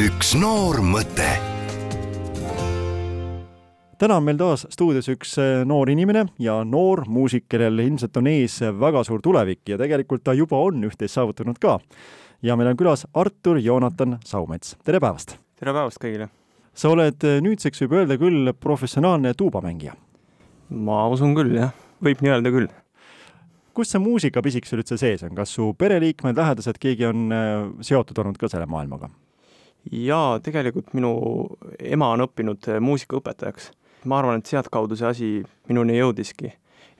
üks noor mõte täna on meil taas stuudios üks äh, noor inimene ja noor muusik, kellel ilmselt on ees väga suur tulevik ja tegelikult ta juba on üht-teist saavutanud ka. ja meil on külas Artur Joonatan Saumets, tere päevast! tere päevast kõigile! sa oled äh, nüüdseks, võib öelda küll, professionaalne tuubamängija. ma usun küll, jah, võib nii öelda küll. kust see muusikapisik sul üldse sees on, kas su pereliikmed, lähedased, keegi on äh, seotud olnud ka selle maailmaga? Jaa, tegelikult minu ema on õppinud muusikaõpetajaks ma arvan, et sealtkaudu see asi minuni jõudiski.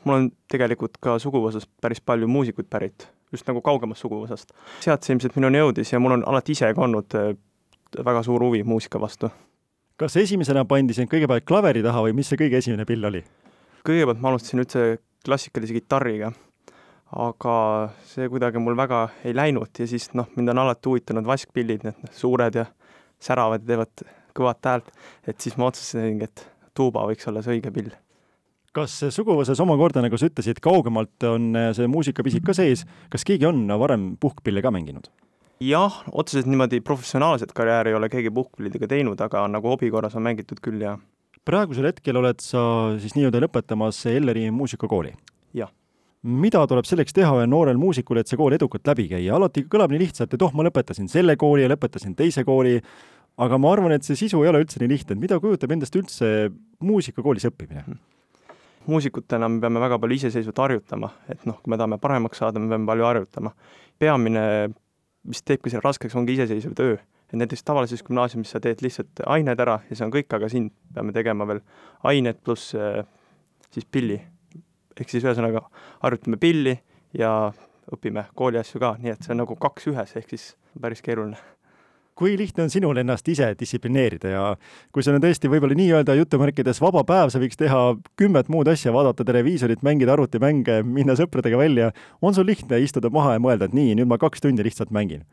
mul on tegelikult ka suguvõsast päris palju muusikuid pärit, just nagu kaugemast suguvõsast. sealt see ilmselt minuni jõudis ja mul on alati ise ka olnud äh, väga suur huvi muusika vastu. kas esimesena pandi sind kõigepealt klaveri taha või mis see kõige esimene pill oli? kõigepealt ma alustasin üldse klassikalise kitarriga, aga see kuidagi mul väga ei läinud ja siis noh, mind on alati huvitanud vaskpillid, need suured ja säravad ja teevad kõvat häält, et siis ma otsustasingi, et tuuba võiks olla see õige pill. kas suguvõsas omakorda, nagu sa ütlesid, kaugemalt on äh, see muusikapisik ka sees, kas keegi on varem puhkpille ka mänginud? jah, otseselt niimoodi professionaalset karjääri ei ole keegi puhkpillidega teinud, aga nagu hobi korras on mängitud küll, jah. praegusel hetkel oled sa siis nii-öelda lõpetamas Elleri muusikakooli? jah mida tuleb selleks teha ühel noorel muusikul, et see kool edukalt läbi käia, alati kõlab nii lihtsalt, et oh, ma lõpetasin selle kooli ja lõpetasin teise kooli, aga ma arvan, et see sisu ei ole üldse nii lihtne, et mida kujutab endast üldse muusikakoolis õppimine? muusikutena me peame väga palju iseseisvalt harjutama, et noh, kui me tahame paremaks saada, me peame palju harjutama. peamine, mis teebki selle raskeks, ongi iseseisev töö. et näiteks tavalises gümnaasiumis sa teed lihtsalt ained ära ja see on kõik, aga siin peame tegema veel ained pluss äh, siis pilli. Ehk siis ühesõnaga harjutame pilli ja õpime kooli asju ka, nii et see on nagu kaks ühes, ehk siis päris keeruline. Kui lihtne on sinul ennast ise distsiplineerida ja kui sul on tõesti võib-olla nii-öelda jutumärkides vaba päev, sa võiks teha kümmet muud asja, vaadata televiisorit, mängida arvutimänge, minna sõpradega välja, on sul lihtne istuda maha ja mõelda, et nii, nüüd ma kaks tundi lihtsalt mängin?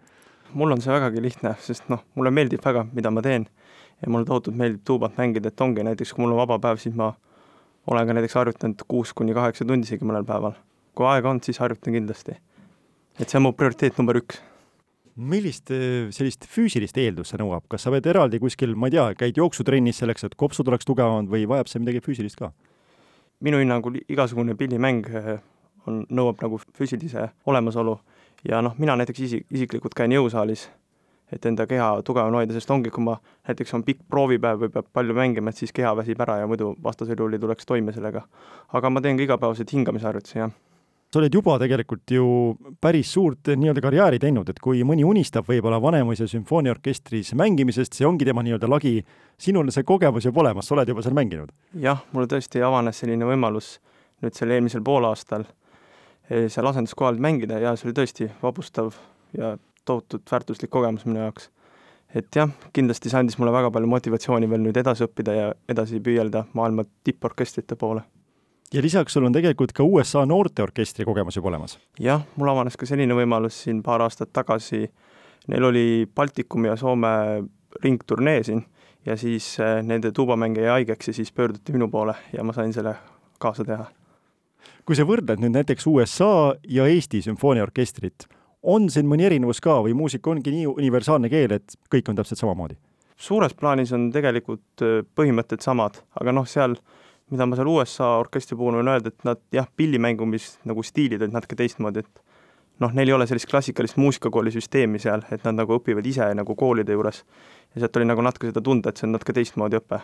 mul on see vägagi lihtne, sest noh, mulle meeldib väga, mida ma teen. Ja mulle tohutult meeldib tuubat mängida, et ongi näiteks, kui mul on vaba päev, siis ma olen ka näiteks harjutanud kuus kuni kaheksa tundi isegi mõnel päeval. kui aega on, siis harjutan kindlasti. et see on mu prioriteet number üks millist äh, sellist füüsilist eeldust see nõuab, kas sa pead eraldi kuskil, ma ei tea, käid jooksutrennis selleks, et kopsud oleks tugevamad või vajab see midagi füüsilist ka? minu hinnangul igasugune pillimäng äh, on, nõuab nagu füüsilise olemasolu ja noh, mina näiteks isi-, isiklikult käin jõusaalis, et enda keha tugevana hoida, sest ongi, kui ma, näiteks on pikk proovipäev või peab palju mängima, et siis keha väsib ära ja muidu vastasel juhul ei tuleks toime sellega. aga ma teen ka igapäevaseid hingamisharjutusi, jah sa oled juba tegelikult ju päris suurt nii-öelda karjääri teinud, et kui mõni unistab võib-olla Vanemuise sümfooniaorkestris mängimisest, see ongi tema nii-öelda lagi, sinul see kogemus juba olemas, sa oled juba seal mänginud? jah, mulle tõesti avanes selline võimalus nüüd sel eelmisel poolaastal eh, seal asenduskohal mängida ja see oli tõesti vabustav ja tohutult väärtuslik kogemus minu jaoks. et jah, kindlasti see andis mulle väga palju motivatsiooni veel nüüd edasi õppida ja edasi püüelda maailma tipporkestrite poole ja lisaks sul on tegelikult ka USA noorteorkestri kogemus juba olemas? jah, mul avanes ka selline võimalus siin paar aastat tagasi, neil oli Baltikumi ja Soome ringturnee siin ja siis äh, nende tuubamäng jäi haigeks ja siis pöörduti minu poole ja ma sain selle kaasa teha. kui sa võrdled nüüd näiteks USA ja Eesti sümfooniaorkestrit, on siin mõni erinevus ka või muusika ongi nii universaalne keel, et kõik on täpselt samamoodi? suures plaanis on tegelikult äh, põhimõtted samad, aga noh, seal mida ma seal USA orkestri puhul võin öelda, et nad jah, pillimängumis nagu stiilid olid natuke teistmoodi, et noh, neil ei ole sellist klassikalist muusikakooli süsteemi seal, et nad nagu õpivad ise nagu koolide juures. ja sealt oli nagu natuke seda tunda, et see on natuke teistmoodi õpe.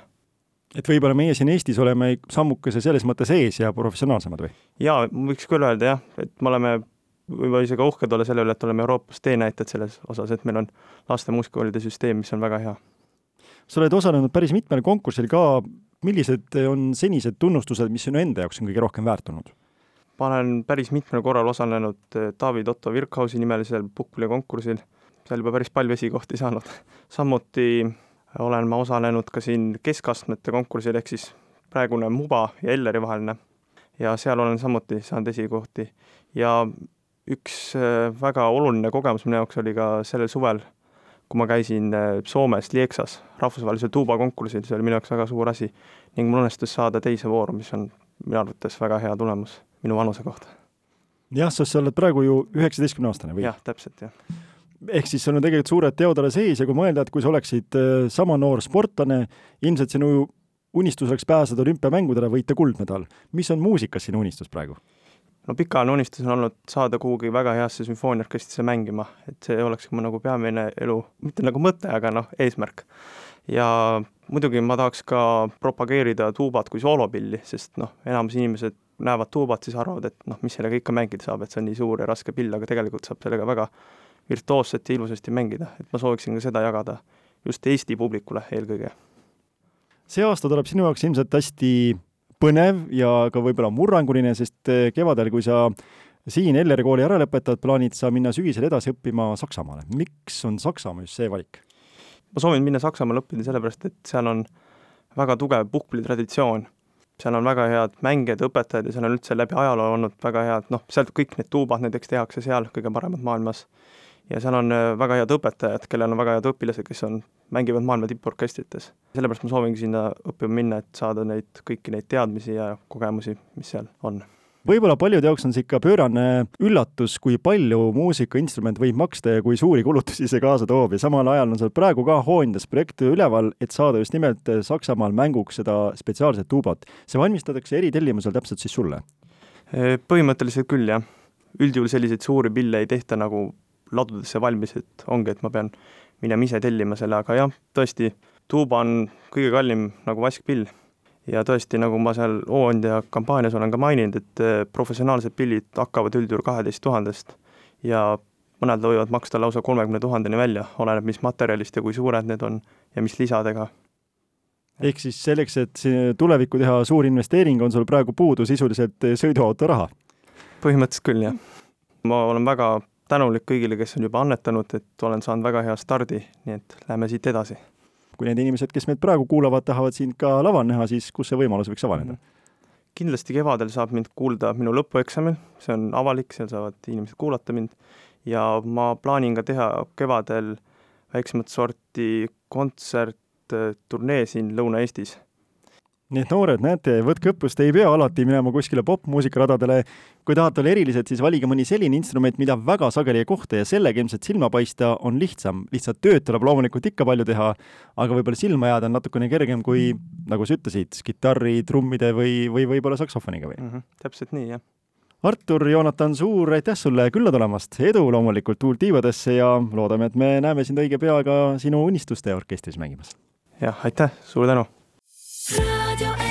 et võib-olla meie siin Eestis oleme sammukese selles mõttes ees ja professionaalsemad või? jaa, võiks küll öelda jah, et me oleme võib-olla isegi uhked olla selle üle, et oleme Euroopas teenäitajad selles osas, et meil on laste muusikakoolide süsteem, mis on väga hea. sa oled osalenud päris mitmel konkursil ka millised on senised tunnustused, mis sinu enda jaoks on kõige rohkem väärtunud? ma olen päris mitmel korral osalenud eh, David Otto Virkhausi nimelisel puhkpallikonkursil, seal juba päris palju esikohti saanud. samuti olen ma osalenud ka siin keskastmete konkursil, ehk siis praegune Muba ja Elleri vaheline. ja seal olen samuti saanud esikohti ja üks eh, väga oluline kogemus minu jaoks oli ka sellel suvel kui ma käisin äh, Soomes Lieksas rahvusvahelisel tuubakonkursil, see oli minu jaoks väga suur asi ning mul õnnestus saada teise vooru, mis on minu arvates väga hea tulemus minu vanuse kohta. jah, sest sa oled praegu ju üheksateistkümne aastane või? jah, täpselt, jah. ehk siis sul on tegelikult suured teod alles ees ja kui mõelda, et kui sa oleksid äh, sama noor sportlane, ilmselt sinu unistus oleks pääseda olümpiamängudele, võita kuldmedal. mis on muusikas sinu unistus praegu? No pikaajaline unistus on olnud saada kuhugi väga heasse sümfooniaorkestrisse mängima, et see oleks mu nagu peamine elu, mitte nagu mõte, aga noh, eesmärk. ja muidugi ma tahaks ka propageerida tuubat kui soolopilli, sest noh, enamus inimesed näevad tuubat, siis arvavad, et noh, mis sellega ikka mängida saab, et see on nii suur ja raske pill, aga tegelikult saab sellega väga virtuoosselt ja ilusasti mängida, et ma sooviksin ka seda jagada just Eesti publikule eelkõige. see aasta tuleb sinu jaoks ilmselt hästi põnev ja ka võib-olla murranguline, sest eh, kevadel, kui sa siin Elleri kooli ära lõpetad, plaanid sa minna sügisel edasi õppima Saksamaale. miks on Saksamaa just see valik? ma soovin minna Saksamaale õppida sellepärast, et seal on väga tugev puhkpillitraditsioon. seal on väga head mängijad, õpetajad ja seal on üldse läbi ajaloo olnud väga head, noh, sealt kõik need tuubad näiteks tehakse seal, kõige paremad maailmas. Ja seal on eh, väga head õpetajad, kellel on väga head õpilased, kes on mängivad maailma tipporkestrites. sellepärast ma soovingi sinna õppima minna, et saada neid, kõiki neid teadmisi ja kogemusi, mis seal on võib-olla paljude jaoks on see ikka pöörane üllatus, kui palju muusikainstrument võib maksta ja kui suuri kulutusi see kaasa toob ja samal ajal on seal praegu ka Hoondas projekt üleval, et saada just nimelt Saksamaal mänguks seda spetsiaalset tuubat. see valmistatakse eritellimusel täpselt siis sulle? põhimõtteliselt küll, jah. üldjuhul selliseid suuri pille ei tehta nagu ladudesse valmis, et ongi, et ma pean minema ise tellima selle, aga jah, tõesti, tuuba on kõige kallim nagu vaskpill. ja tõesti, nagu ma seal Hooandja kampaanias olen ka maininud, et eh, professionaalsed pillid hakkavad üldjuhul kaheteist tuhandest ja mõned võivad maksta lausa kolmekümne tuhandeni välja, oleneb, mis materjalist ja kui suured need on ja mis lisadega. ehk siis selleks, et tulevikku teha suur investeering, on sul praegu puudu sisuliselt sõiduauto raha? põhimõtteliselt küll, jah. ma olen väga tänulik kõigile, kes on juba annetanud, et olen saanud väga hea stardi, nii et lähme siit edasi. kui need inimesed, kes meid praegu kuulavad, tahavad sind ka laval näha, siis kus see võimalus võiks avaneda? kindlasti kevadel saab mind kuulda minu lõpueksamil, see on avalik, seal saavad inimesed kuulata mind ja ma plaanin ka teha kevadel väiksemat sorti kontsertturnee siin Lõuna-Eestis nii et noored, näete, võtke õppust, ei pea alati minema kuskile popmuusikaradadele. kui tahate olla erilised, siis valige mõni selline instrument, mida väga sageli ei kohta ja sellega ilmselt silma paista on lihtsam. lihtsalt tööd tuleb loomulikult ikka palju teha, aga võib-olla silma jääda on natukene kergem kui, nagu sa ütlesid, kitarri, trummide või, või võib-olla saksofoniga või mm? -hmm, täpselt nii, jah. Artur, Joonatan, suur aitäh sulle külla tulemast, edu loomulikult tuult tiivadesse ja loodame, et me näeme sind õige pea ka sinu unistuste orkestris mängimas. jah, aitäh, suur tänu! Radio